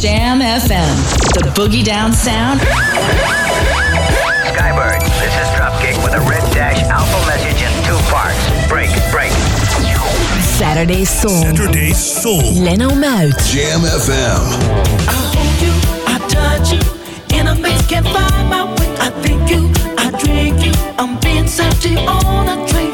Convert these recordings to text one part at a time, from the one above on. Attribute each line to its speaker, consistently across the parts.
Speaker 1: Jam FM, the boogie down sound.
Speaker 2: Skybird, this is Dropkick with a red dash alpha message in two parts. Break, break.
Speaker 1: Saturday Soul.
Speaker 3: Saturday Soul.
Speaker 1: Leno Muit.
Speaker 4: Jam FM.
Speaker 5: I hold you, I touch you, in a mix can't find my way. I think you, I drink you, I'm being such on a train.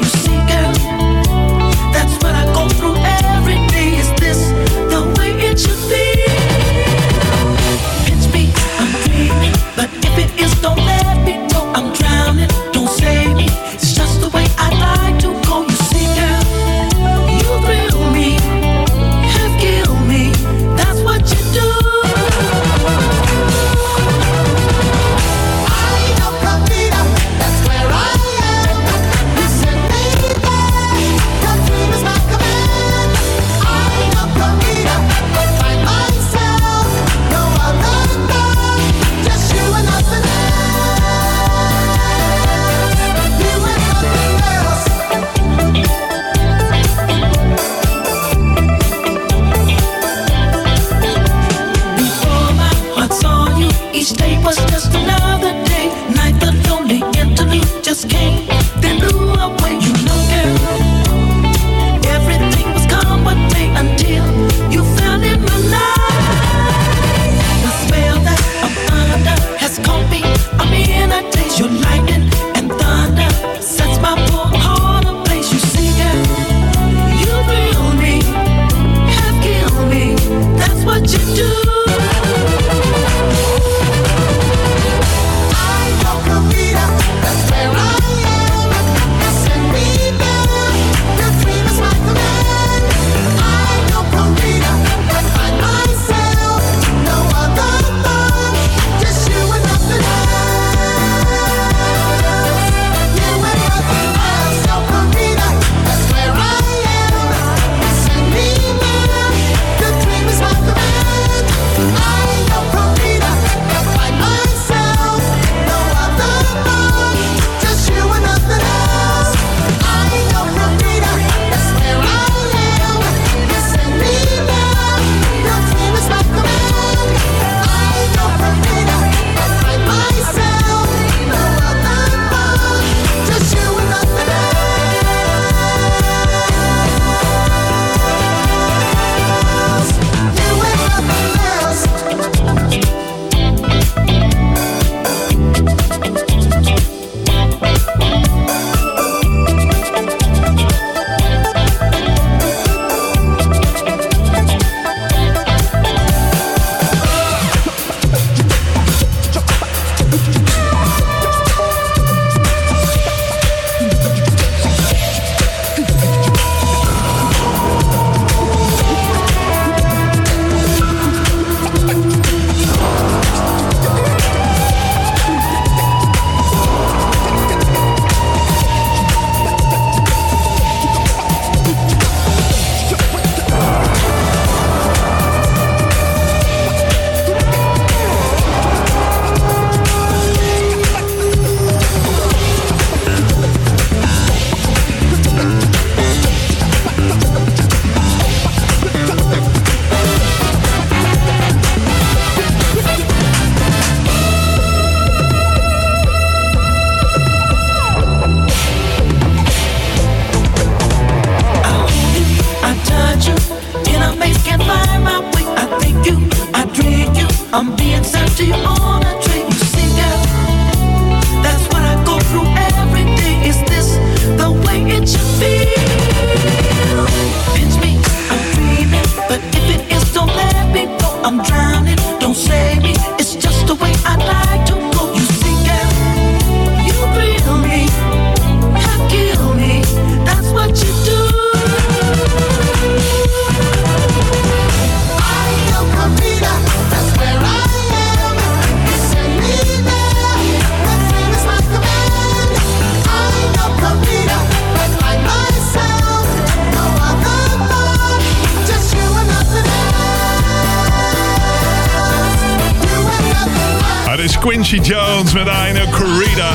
Speaker 3: Quincy Jones met Aino Corrida.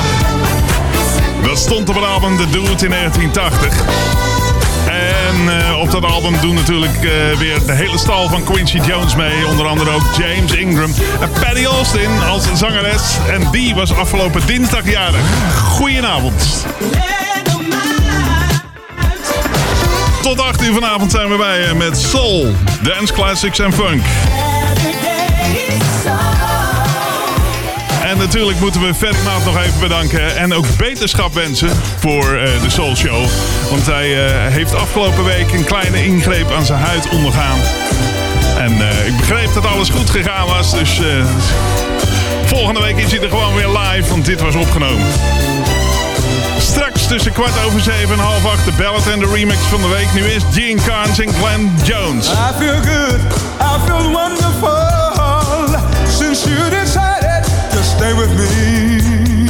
Speaker 3: Dat stond op het album The Dude in 1980. En eh, op dat album doen natuurlijk eh, weer de hele stal van Quincy Jones mee. Onder andere ook James Ingram en Patty Austin als zangeres. En die was afgelopen dinsdag jarig. Goedenavond. Tot 8 uur vanavond zijn we bij je met Soul, Dance Classics en Funk. Natuurlijk moeten we Ferry nog even bedanken. En ook beterschap wensen voor eh, de Soul Show. Want hij eh, heeft afgelopen week een kleine ingreep aan zijn huid ondergaan. En eh, ik begreep dat alles goed gegaan was. Dus volgende week is hij er gewoon weer live. Want dit was opgenomen. Straks tussen kwart over zeven en half acht de ballad en de remix van de week. Nu is Gene Carnes en Glenn Jones.
Speaker 6: I feel good, I feel wonderful stay with me.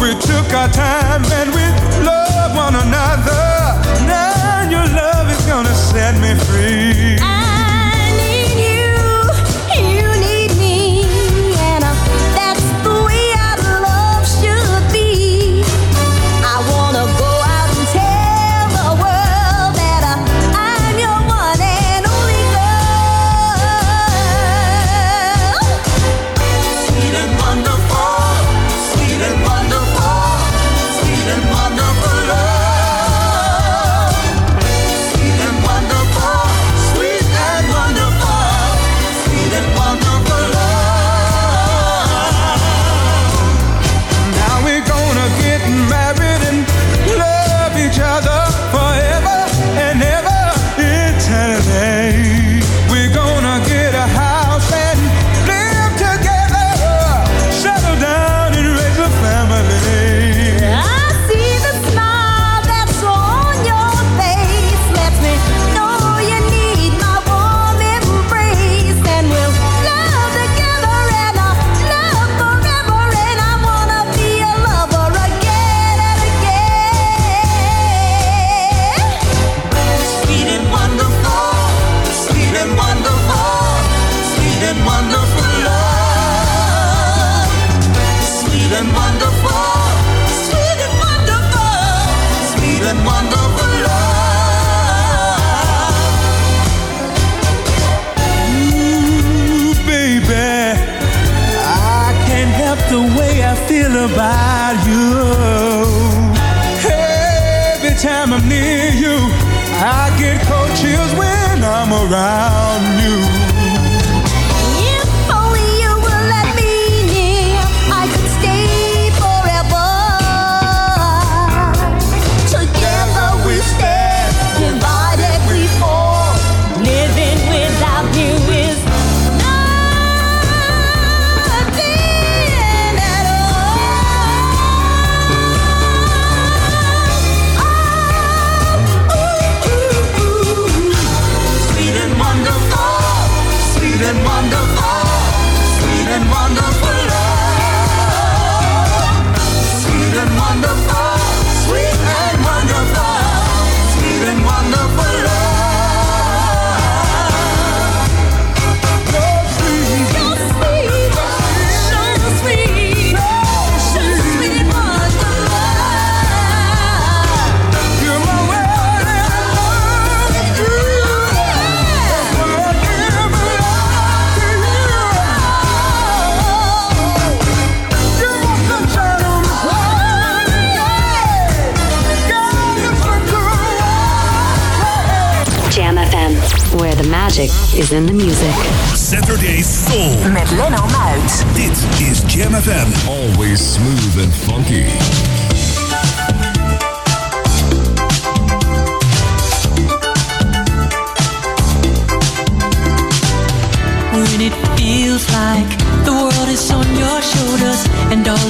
Speaker 6: We took our time and we love one another. Now your love is gonna set me free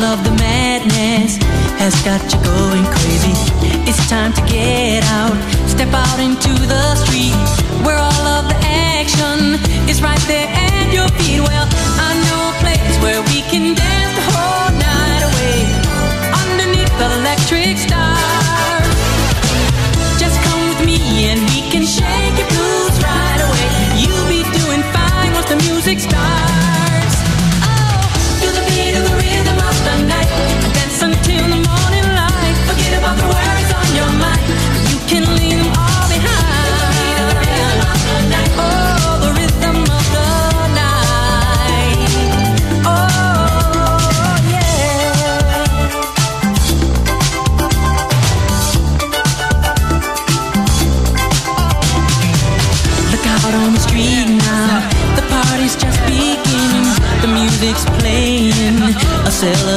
Speaker 7: of the madness has got you going crazy. It's time to get out, step out into the street where all of the action is right there at your feet. Well, I know a place where we can dance the whole night away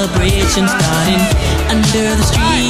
Speaker 7: celebration starting under the street.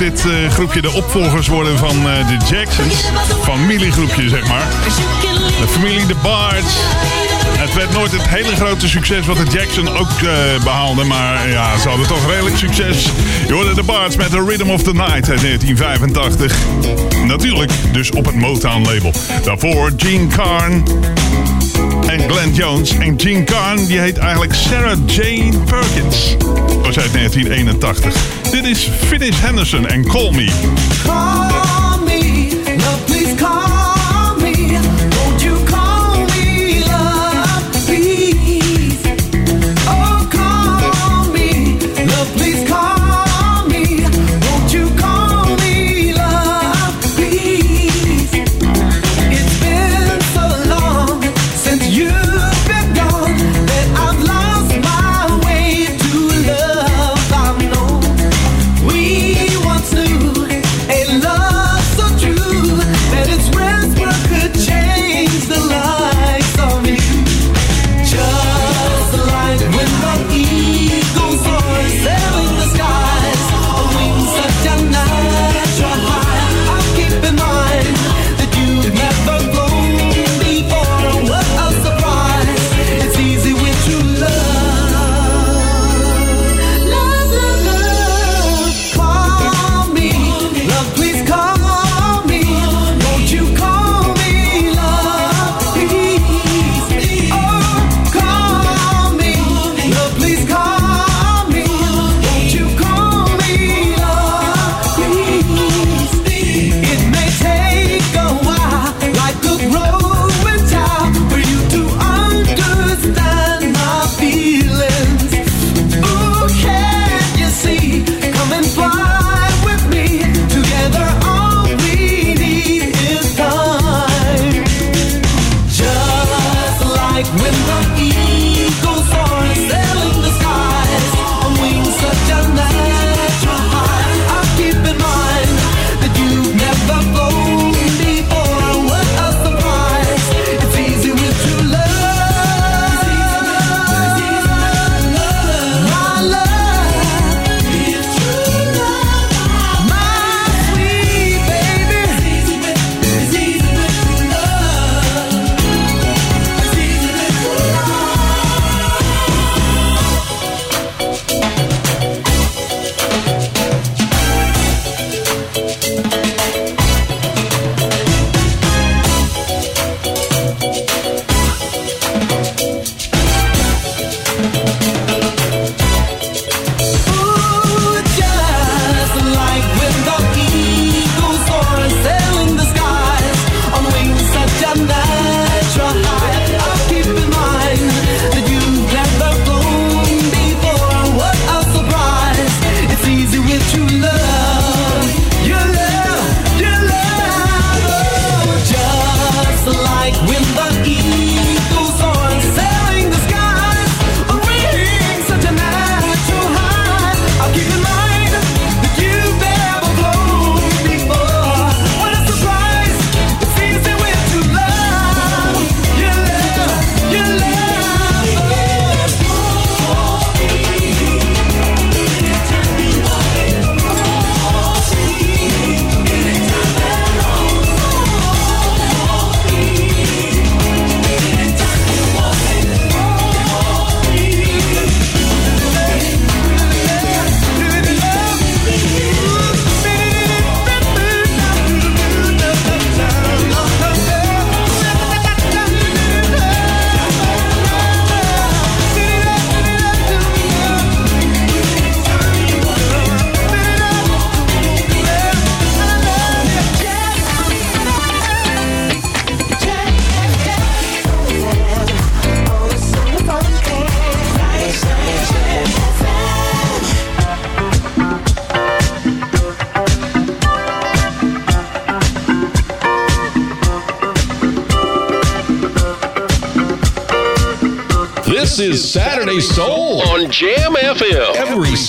Speaker 3: dit uh, groepje de opvolgers worden van eh, de Jacksons. Familiegroepje, zeg maar. De familie de Bards. Het werd nooit het hele grote succes wat de Jackson ook uh, behaalde. Maar ja, ze hadden toch redelijk succes. Je hoorde de Bards met The Rhythm of the Night in 1985. Natuurlijk dus op het Motown label. Daarvoor Gene Carn. Glenn Jones. En Jean Carne, die heet eigenlijk Sarah Jane Perkins. Was uit 1981. Dit is Phyllis Henderson en Call Me.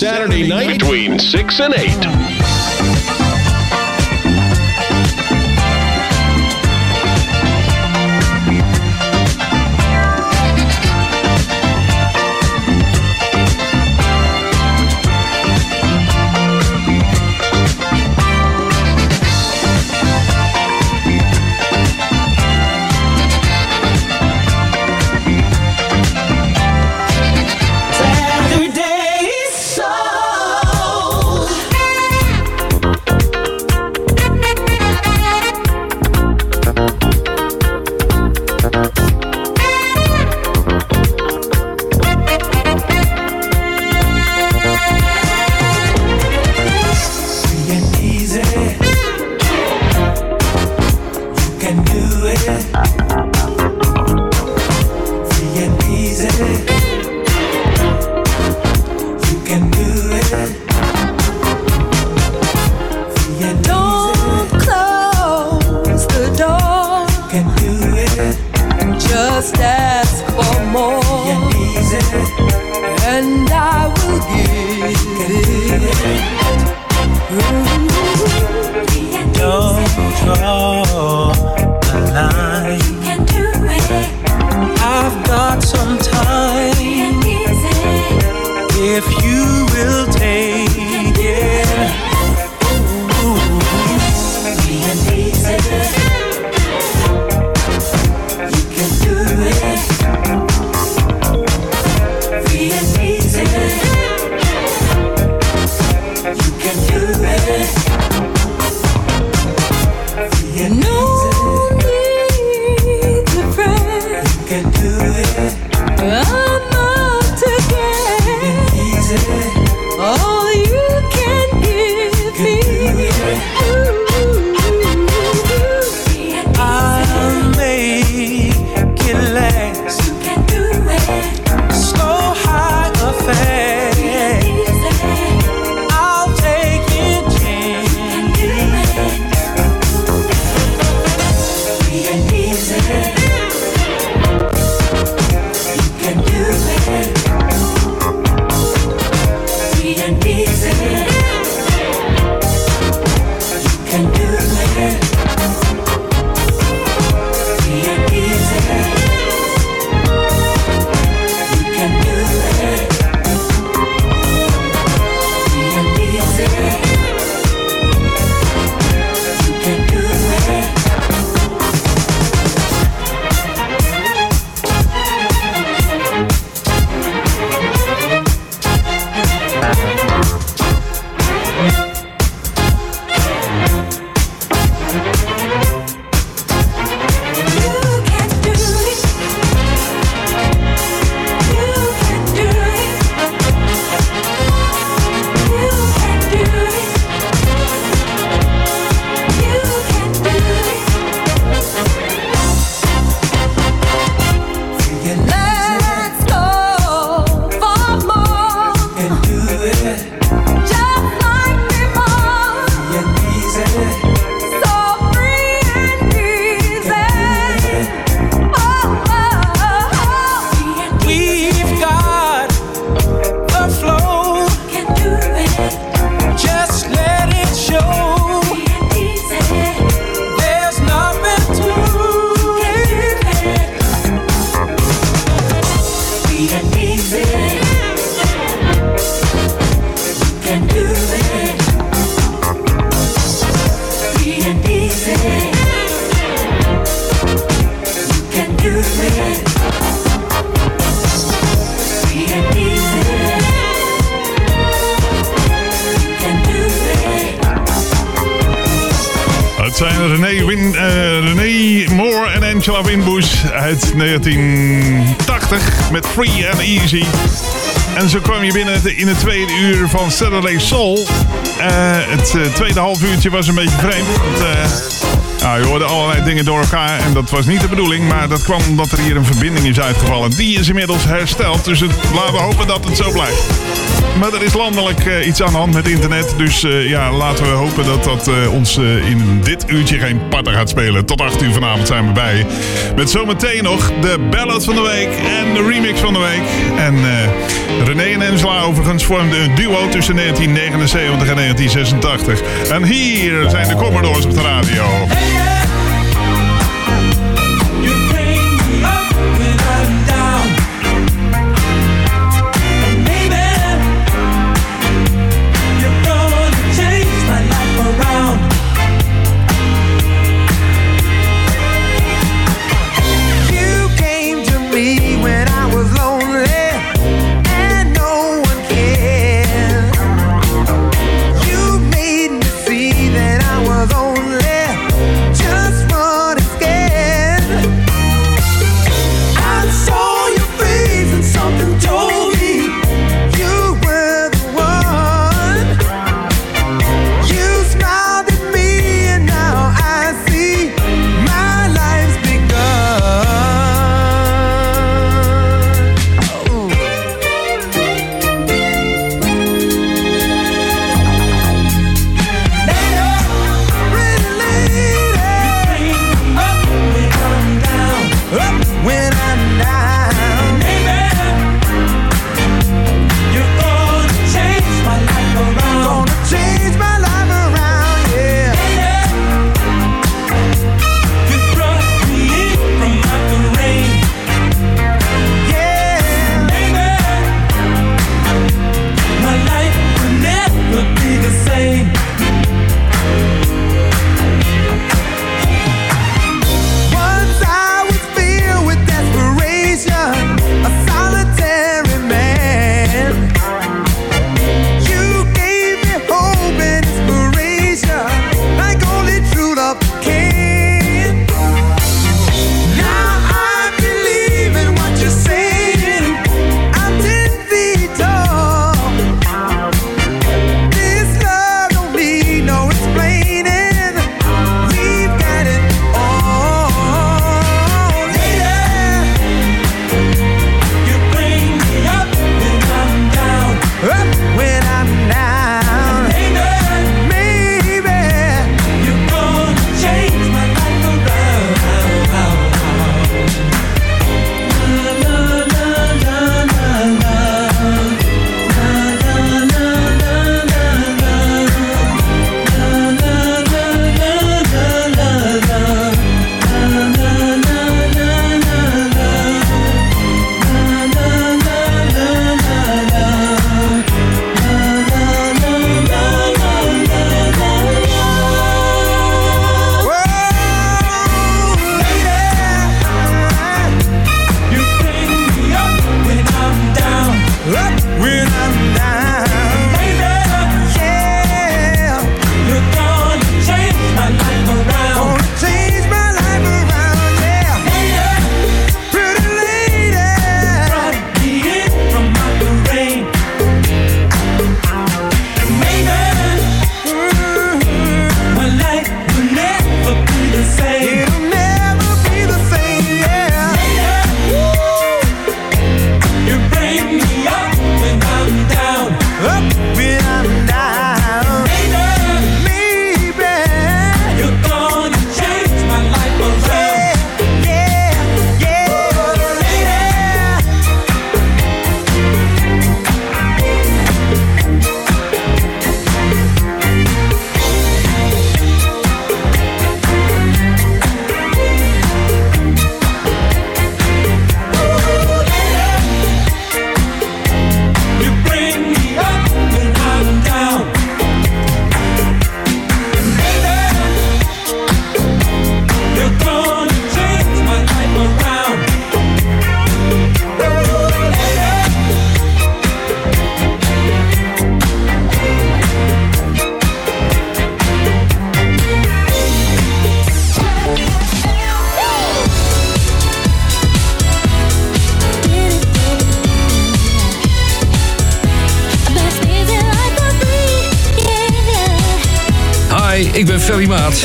Speaker 7: Saturday night between 6 and 8.
Speaker 8: if you
Speaker 3: uit 1980 met Free and Easy. En zo kwam je binnen in het tweede uur van Saturday Soul. Eh, het eh, tweede half uurtje was een beetje vreemd. Want, uh, nou, je hoorde allerlei dingen door elkaar en dat was niet de bedoeling. Maar dat kwam omdat er hier een verbinding is uitgevallen. Die is inmiddels hersteld, dus laten we hopen dat het zo blijft. Maar er is landelijk eh, iets aan de hand met internet. Dus eh, ja, laten we hopen dat dat eh, ons in dit uurtje geen parten gaat spelen. Tot 8 uur vanavond zijn we bij. Met zometeen nog de ballad van de week en de remix van de week. En René en Angela overigens vormden een duo tussen 1979 en 1986. En hier zijn de Commodores op de radio.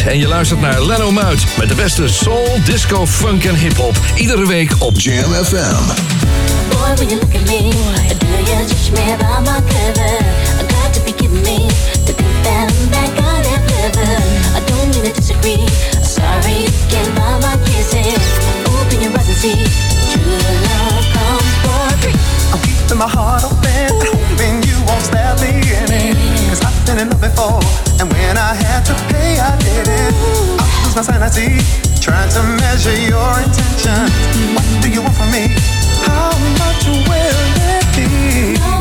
Speaker 9: En je luistert naar Leno Muit met de beste soul, disco, funk en hip-hop. Iedere week op Jam FM.
Speaker 10: Boy, when you look at me, do you judge me by my cover? I got to be kidding me to think that I'm that kind of clever. I don't mean to disagree. Sorry, you can't buy my kisses. Open your eyes and see true love comes for free.
Speaker 6: I'm keeping my heart open, hoping you won't stab me in it. Cause I've been in love before, when I had to pay, I did it. I lose my sanity, trying to measure your intention. What do you want from me? How much will it be?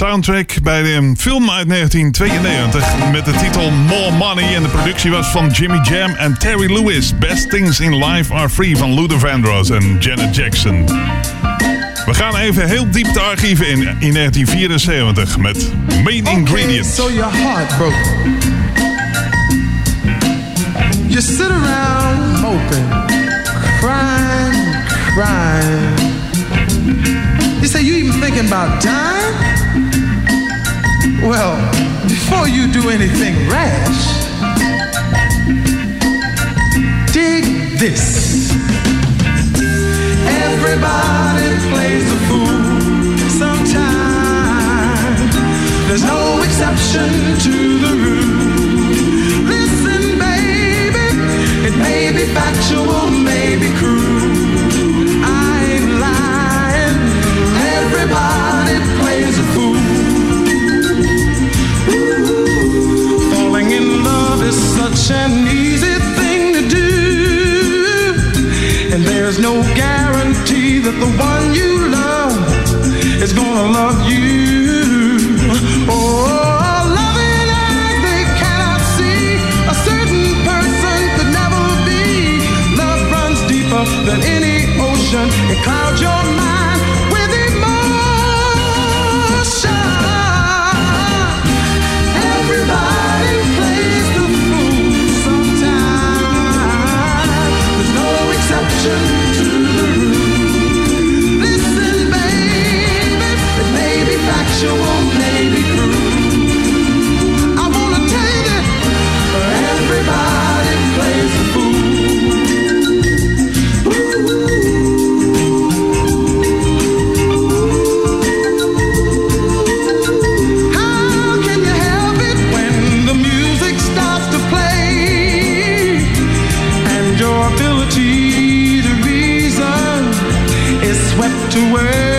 Speaker 3: Een soundtrack bij een film uit 1992 met de titel More Money. En de productie was van Jimmy Jam en Terry Lewis. Best Things in Life Are Free van Luther Vandross en Janet Jackson. We gaan even heel diep de archieven in, in 1974 met Main Ingredients.
Speaker 11: So your heart broke. You sit around moping, crying, crying. You say you even thinking about dying? Well, before you do anything rash, dig this. Everybody plays the fool sometime. There's no exception to the rule. Listen, baby, it may be factual, may be cruel. such an easy thing to do. And there's no guarantee that the one you love
Speaker 12: is gonna
Speaker 8: love you. to
Speaker 3: where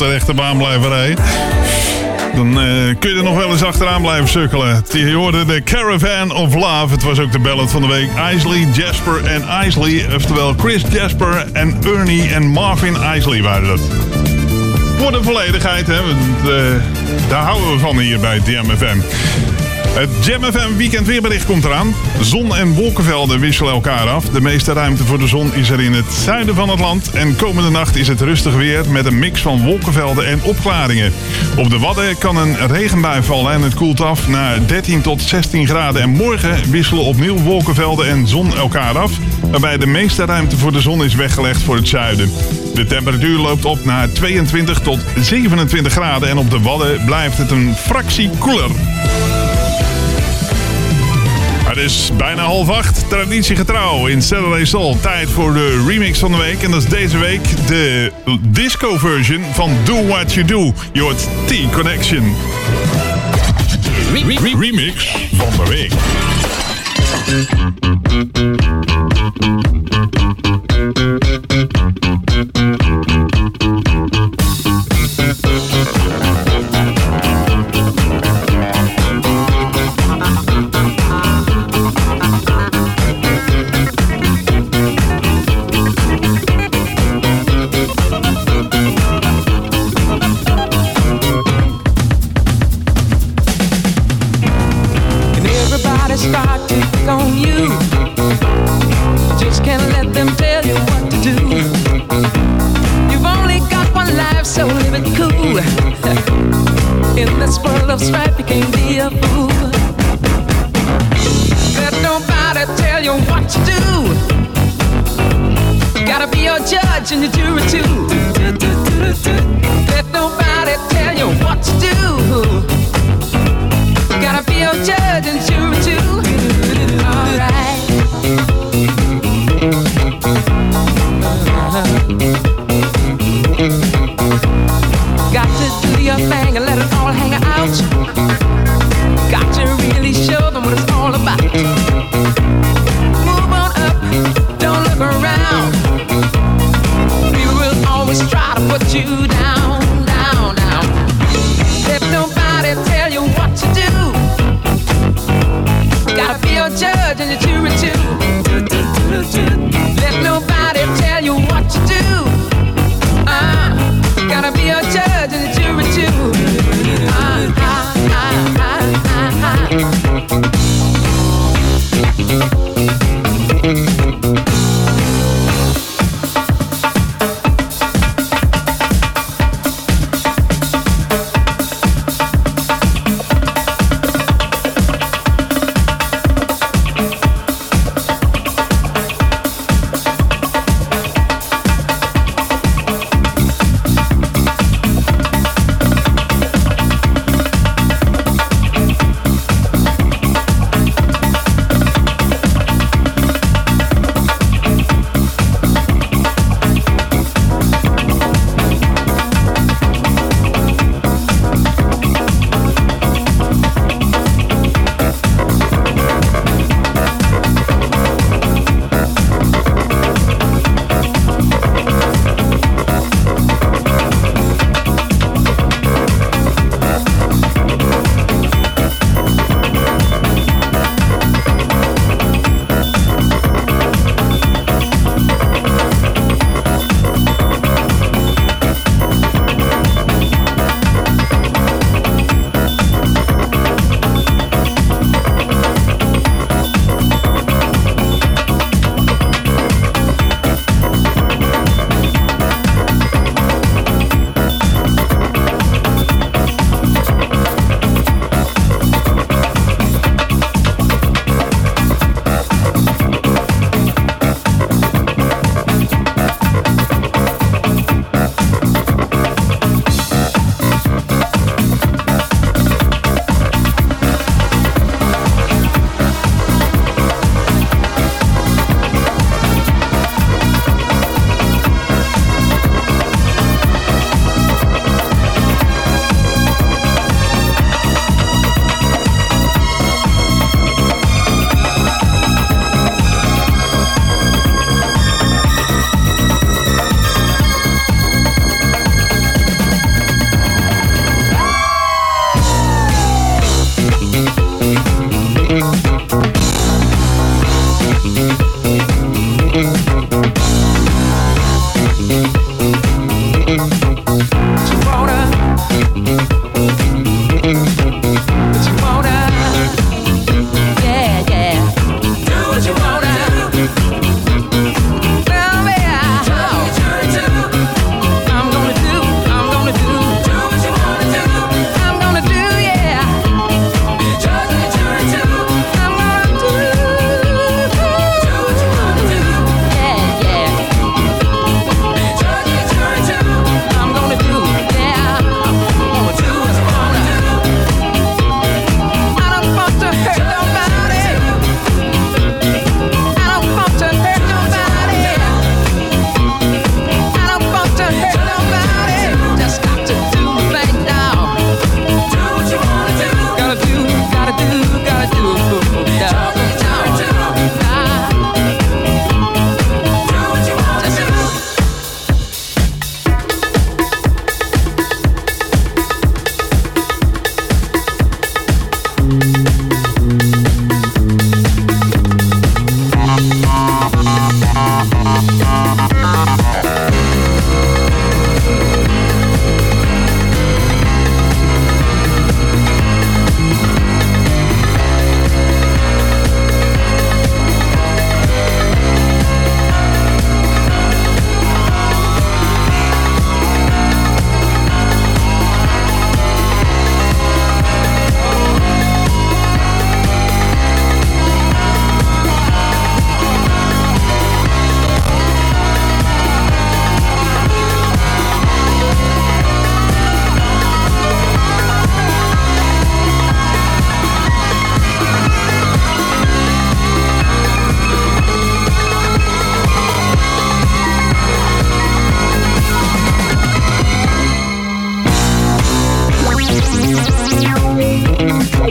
Speaker 3: de rechte baan blijven rijden. Dan eh, kun je nog wel eens achteraan blijven sukkelen. Je hoorde de Caravan of Love. Het was ook de ballad van de week. Isley, Jasper en Isley. Oftewel Chris Jasper en Ernie en Marvin Isley waren dat. Voor de volledigheid, hè. want, eh, daar houden we van hier bij DMFM. Het Jam FM weekend weerbericht komt eraan. Zon en wolkenvelden wisselen elkaar af. De meeste ruimte voor de zon is er in het zuiden van het land. En komende nacht is het rustig weer met een mix van wolkenvelden en opklaringen. Op de Wadden kan een regenbui vallen en het koelt af naar 13 tot 16 graden. En morgen wisselen opnieuw wolkenvelden en zon elkaar af. Waarbij de meeste ruimte voor de zon is weggelegd voor het zuiden. De temperatuur loopt op naar 22 tot 27 graden. En op de Wadden blijft het een fractie koeler. Het is bijna half acht, traditiegetrouw in Saturday Soul. Tijd voor de remix van de week. En dat is deze week de disco-version van Do What You Do. Je hoort T-Connection. remix van de week.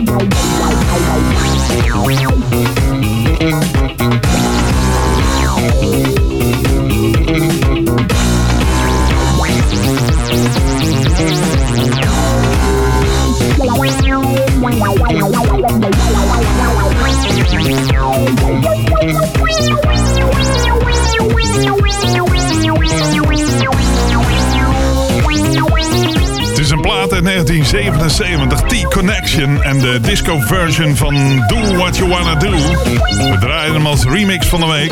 Speaker 3: my van Do What You Wanna Do. We draaien hem als remix van de week.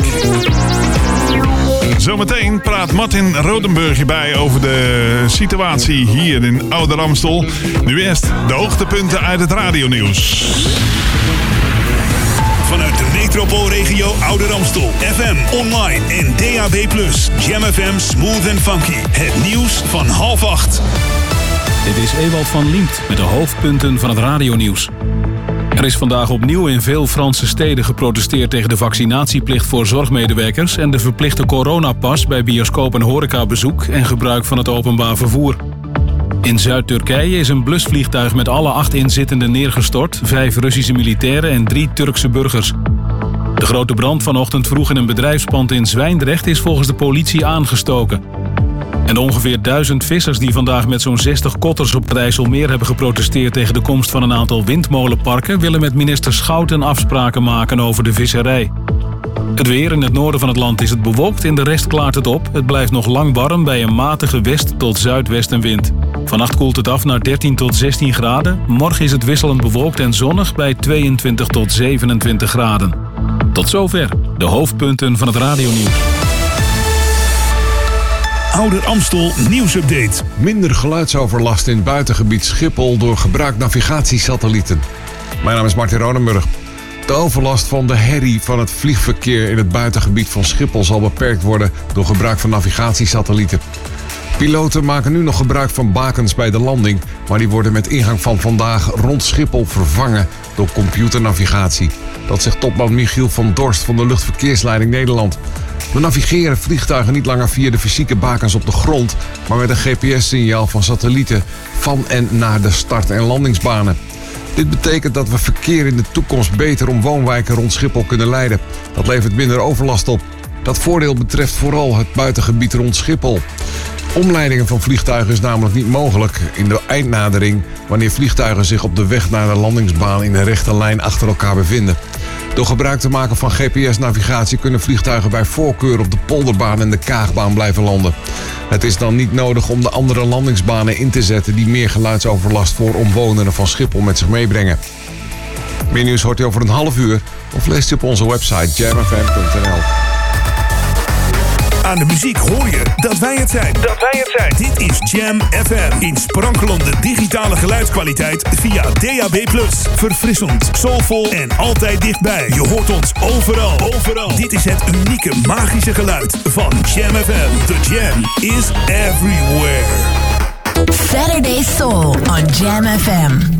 Speaker 3: Zometeen praat Martin Rodenburg hierbij over de situatie hier in Ouder Amstel. Nu eerst de hoogtepunten uit het radionieuws.
Speaker 13: Vanuit de metropoolregio Ouder Amstel. FM, online en DAB+. Jam FM Smooth and Funky. Het nieuws van half acht.
Speaker 14: Dit is Ewald van Liemt met de hoofdpunten van het radionieuws. Er is vandaag opnieuw in veel Franse steden geprotesteerd tegen de vaccinatieplicht voor zorgmedewerkers en de verplichte coronapas bij bioscoop- en horecabezoek en gebruik van het openbaar vervoer. In Zuid-Turkije is een blusvliegtuig met alle acht inzittenden neergestort, vijf Russische militairen en drie Turkse burgers. De grote brand vanochtend vroeg in een bedrijfspand in Zwijndrecht is volgens de politie aangestoken. En de ongeveer duizend vissers die vandaag met zo'n 60 kotters op het IJsselmeer hebben geprotesteerd tegen de komst van een aantal windmolenparken, willen met minister Schouten afspraken maken over de visserij. Het weer in het noorden van het land is het bewolkt, in de rest klaart het op. Het blijft nog lang warm bij een matige west- tot zuidwestenwind. Vannacht koelt het af naar 13 tot 16 graden. Morgen is het wisselend bewolkt en zonnig bij 22 tot 27 graden. Tot zover de hoofdpunten van het radionieuws.
Speaker 13: Ouder Amstel nieuwsupdate.
Speaker 15: Minder geluidsoverlast in het buitengebied Schiphol door gebruik navigatiesatellieten. Mijn naam is Martin Ronenburg. De overlast van de herrie van het vliegverkeer in het buitengebied van Schiphol zal beperkt worden door gebruik van navigatiesatellieten. Piloten maken nu nog gebruik van bakens bij de landing, maar die worden met ingang van vandaag rond Schiphol vervangen door computernavigatie. Dat zegt topman Michiel van Dorst van de Luchtverkeersleiding Nederland. We navigeren vliegtuigen niet langer via de fysieke bakens op de grond, maar met een GPS-signaal van satellieten van en naar de start- en landingsbanen. Dit betekent dat we verkeer in de toekomst beter om woonwijken rond Schiphol kunnen leiden. Dat levert minder overlast op. Dat voordeel betreft vooral het buitengebied rond Schiphol. Omleidingen van vliegtuigen is namelijk niet mogelijk in de eindnadering wanneer vliegtuigen zich op de weg naar de landingsbaan in een rechte lijn achter elkaar bevinden. Door gebruik te maken van GPS-navigatie kunnen vliegtuigen bij voorkeur op de polderbaan en de kaagbaan blijven landen. Het is dan niet nodig om de andere landingsbanen in te zetten die meer geluidsoverlast voor omwonenden van Schiphol met zich meebrengen. Meer nieuws hoort u over een half uur of leest u op onze website jamfm.nl.
Speaker 13: Aan de muziek hoor je dat wij het zijn. Dat wij het zijn. Dit is Jam FM. In sprankelende digitale geluidskwaliteit via DAB+. Verfrissend, soulvol en altijd dichtbij. Je hoort ons overal. Overal. Dit is het unieke magische geluid van Jam FM. The Jam is everywhere.
Speaker 1: Saturday Soul on Jam FM.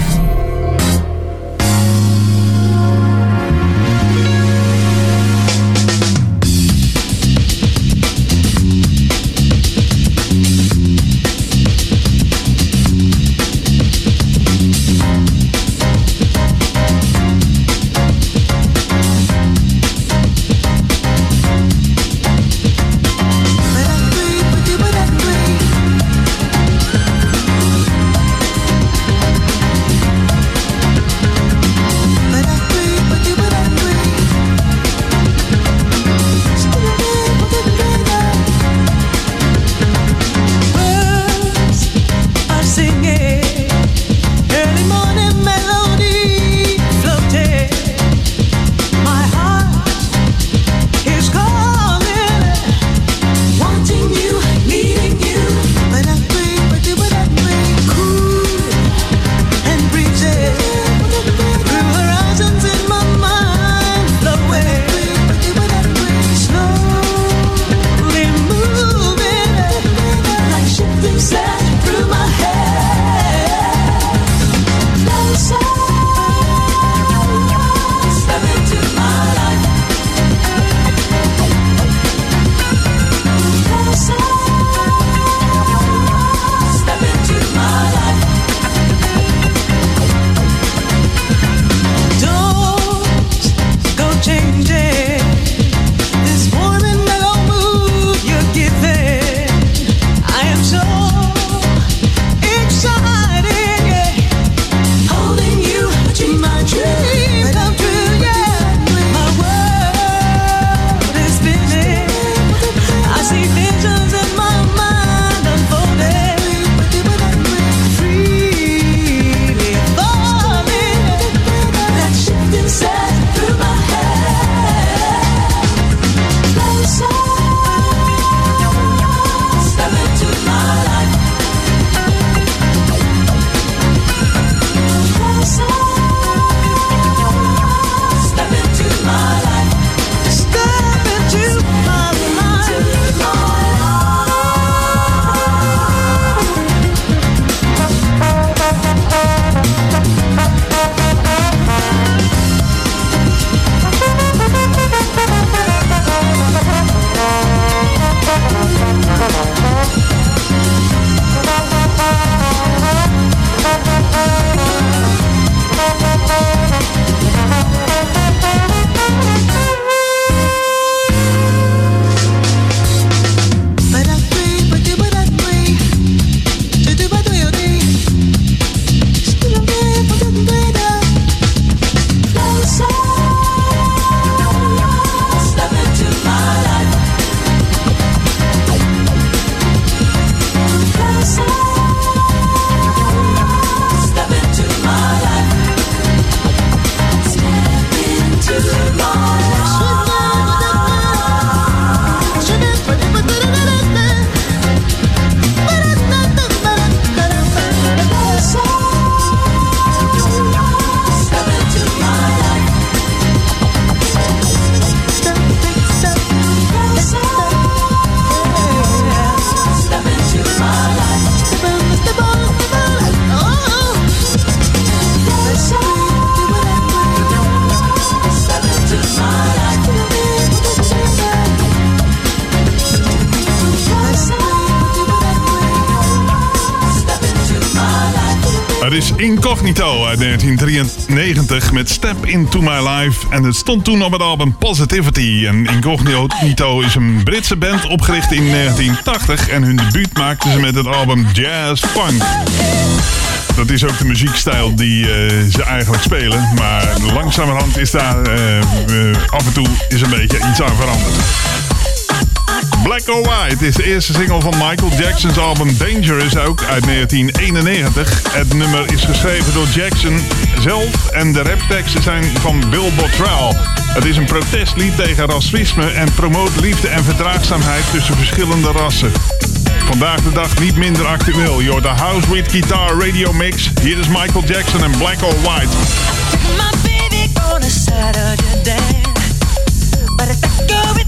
Speaker 3: Incognito uit 1993 met Step Into My Life. En het stond toen op het album Positivity. En Incognito is een Britse band opgericht in 1980. En hun debuut maakten ze met het album Jazz Funk. Dat is ook de muziekstijl die eh, ze eigenlijk spelen. Maar langzamerhand is daar eh, eh, af en toe is een beetje iets aan veranderd. Black or White is de eerste single van Michael Jackson's album Dangerous ook uit 1991. Het nummer is geschreven door Jackson zelf en de rapteksten zijn van Bill Bottrell. Het is een protestlied tegen racisme en promoot liefde en verdraagzaamheid tussen verschillende rassen. Vandaag de dag niet minder actueel. You're the House with Guitar Radio Mix. Hier is Michael Jackson en Black or White.
Speaker 7: My baby Saturday I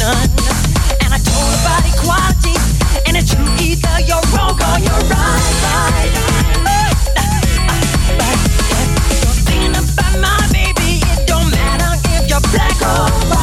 Speaker 7: And I told about equality, and it's true either you're wrong or you're right. You're thinking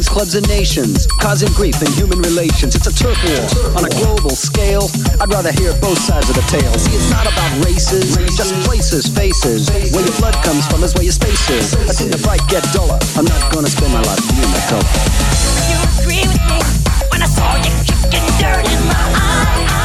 Speaker 16: gangs, clubs, and nations, causing grief in human relations. It's a turf war on a global scale. I'd rather hear both sides of the tale. See, it's not about races, just places, faces. Where your blood comes from is where your space is. I see the fight get duller. I'm not gonna spend my life being a color.
Speaker 7: You agree with me when I saw you kicking dirt in my eye.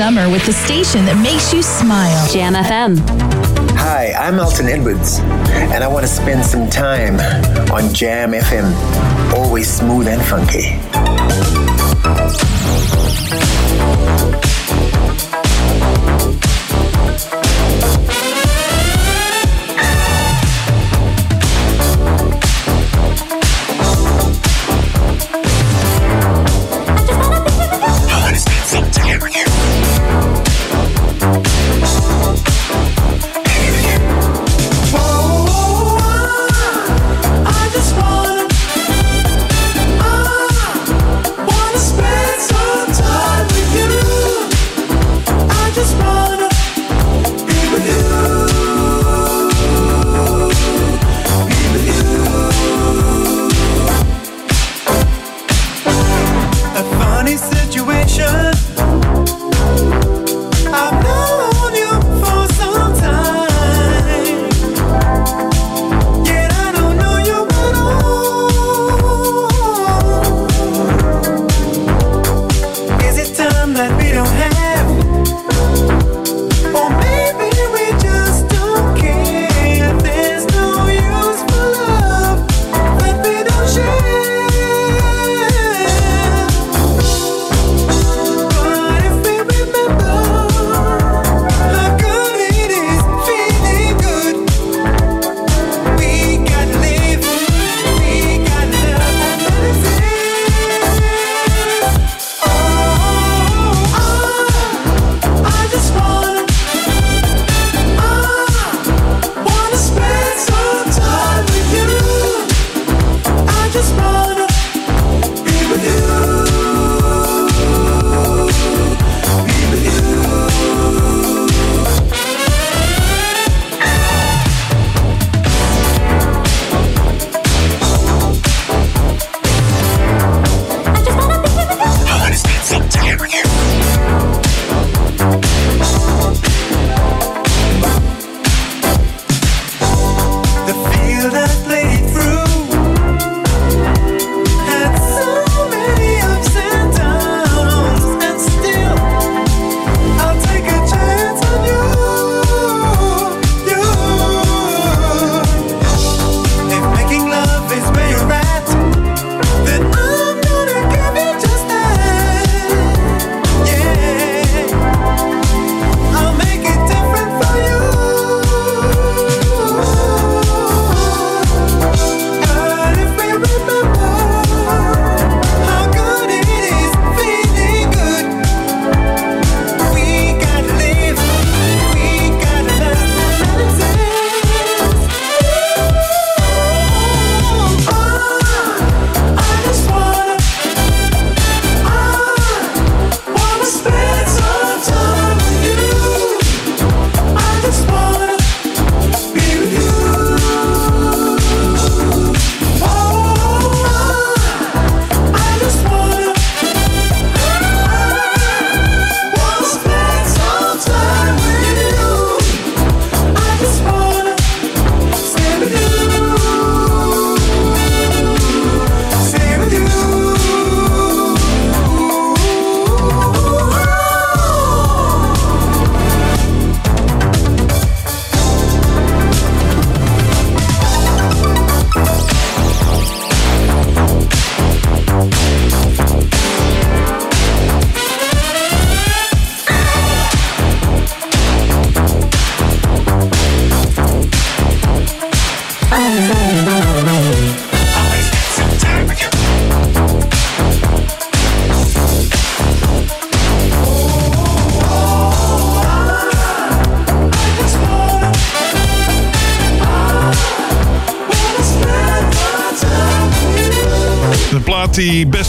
Speaker 1: Summer with the station that makes you smile.
Speaker 17: Jam FM.
Speaker 18: Hi, I'm Elton Edwards, and I want to spend some time on Jam FM. Always smooth and funky.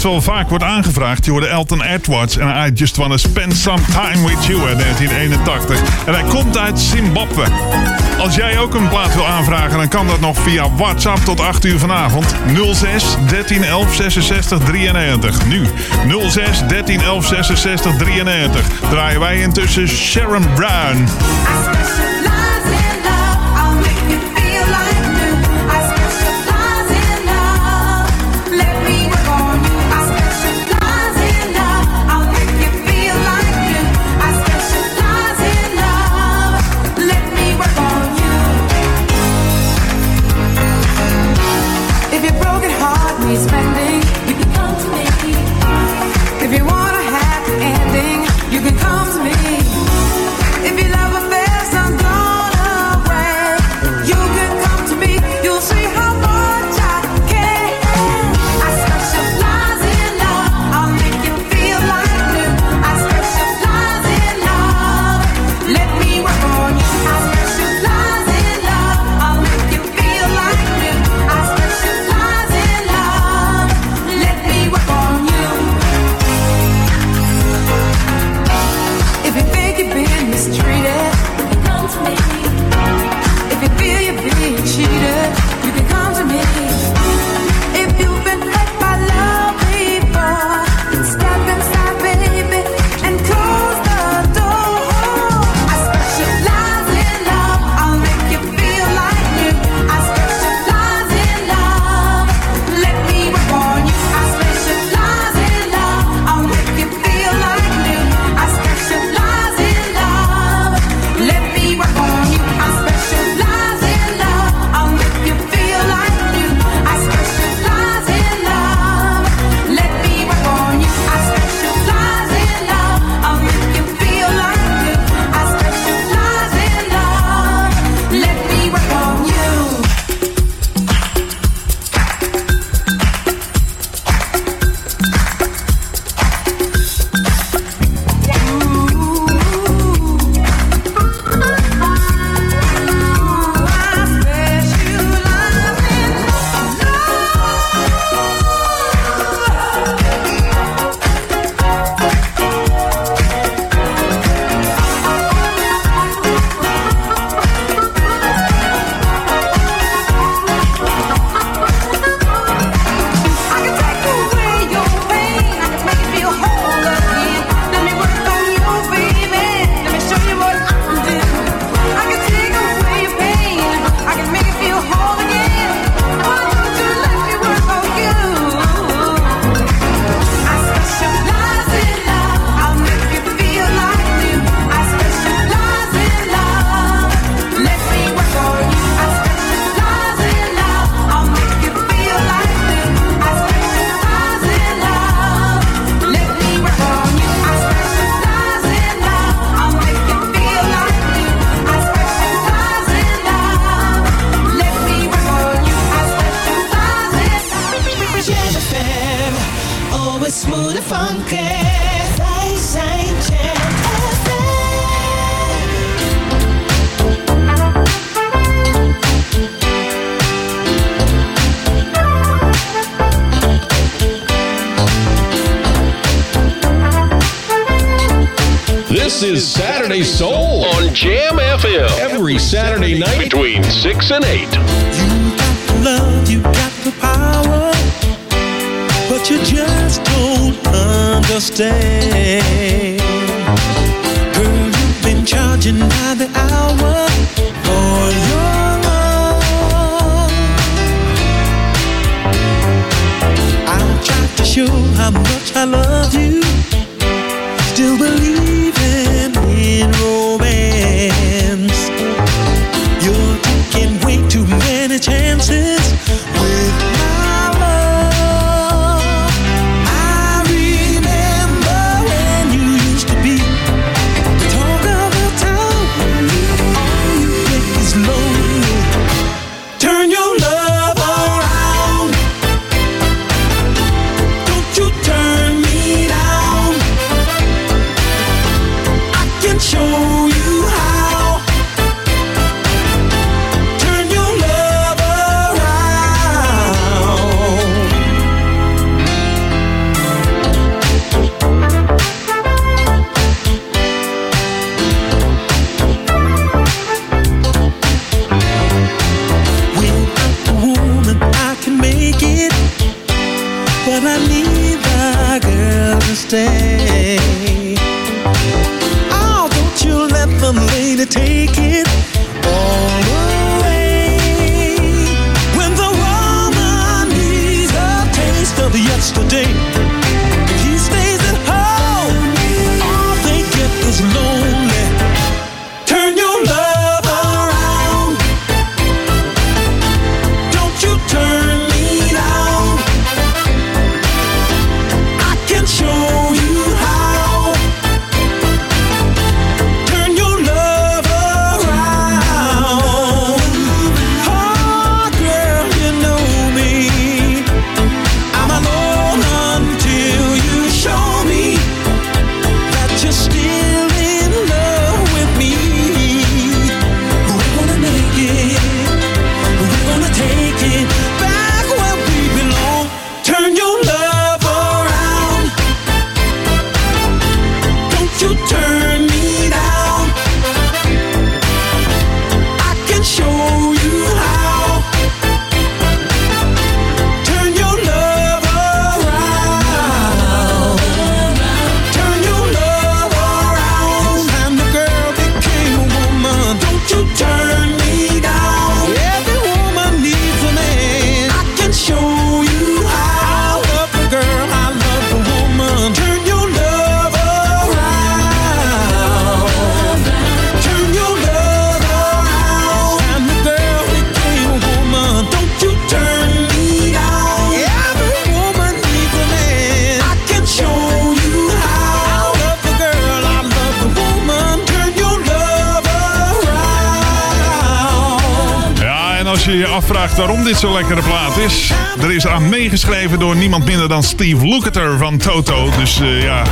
Speaker 7: best wel vaak wordt aangevraagd. Je hoorde Elton Edwards en I Just want to Spend Some Time With You in 1981. En hij komt uit Zimbabwe. Als jij ook een plaat wil aanvragen, dan kan dat nog via WhatsApp tot 8 uur vanavond. 06 13 11 66 93. Nu 06 13 11 66 93. Draaien wij intussen Sharon Brown.
Speaker 19: and
Speaker 8: 8.
Speaker 3: geschreven door niemand minder dan Steve Lukather van Toto. Dus eh, ja,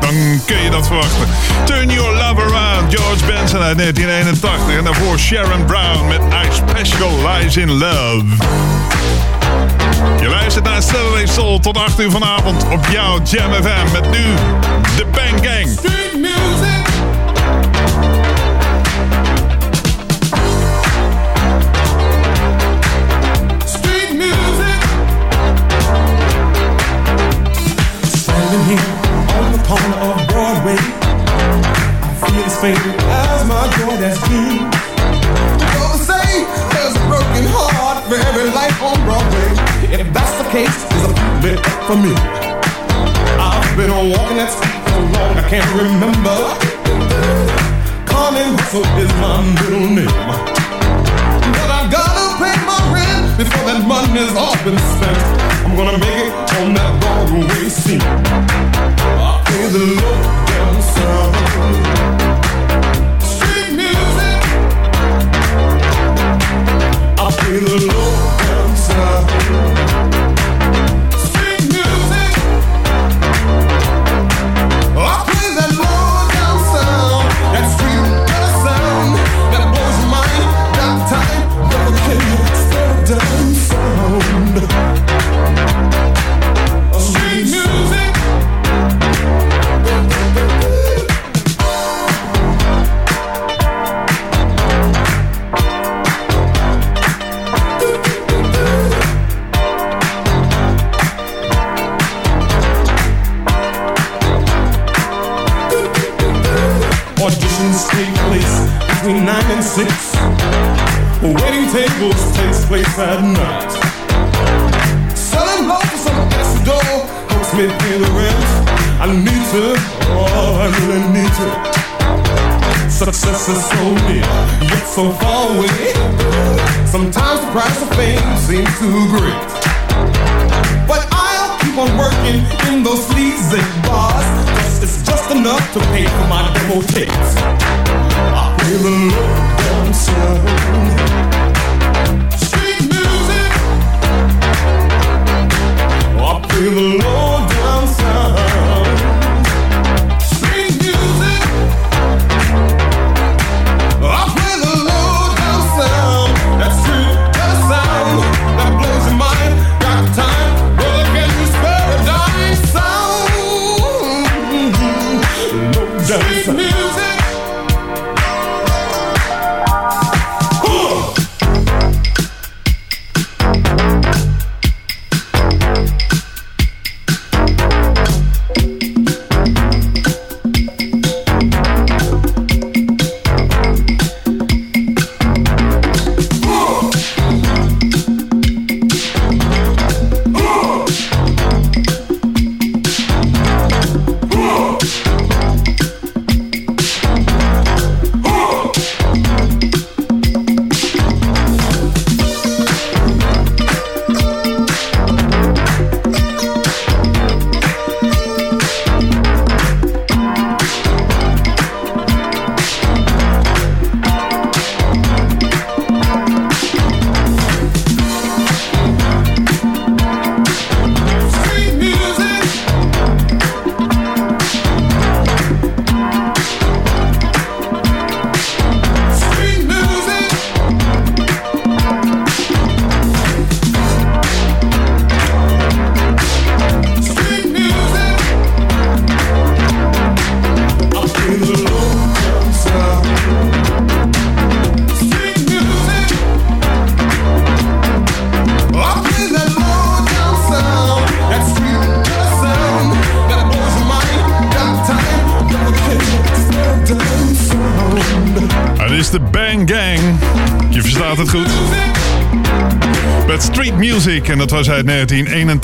Speaker 3: dan kun je dat verwachten. Turn Your Love Around, George Benson uit 1981. En daarvoor Sharon Brown met I Specialize in Love. Je luistert naar Saturday Soul tot 8 uur vanavond op jouw Jam FM. Met nu de Bang Gang.
Speaker 4: Street music.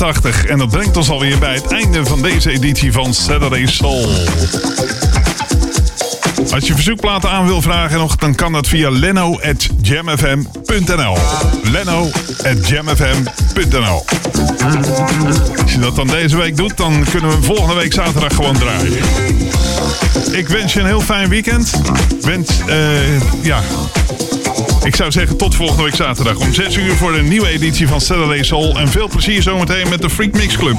Speaker 3: 1981. En dat brengt ons alweer bij het einde van deze editie van Saturday Soul. Als je verzoekplaten aan wil vragen nog, dan kan dat via leno.jamfm.nl leno.jamfm.nl Als je dat dan deze week doet, dan kunnen we volgende week zaterdag gewoon draaien. Ik wens je een heel fijn weekend. Wens, eh, ja... Ik zou zeggen tot volgende week zaterdag om 6 uur voor een nieuwe editie van Saturday Soul. En veel plezier zometeen met de Freak Mix Club.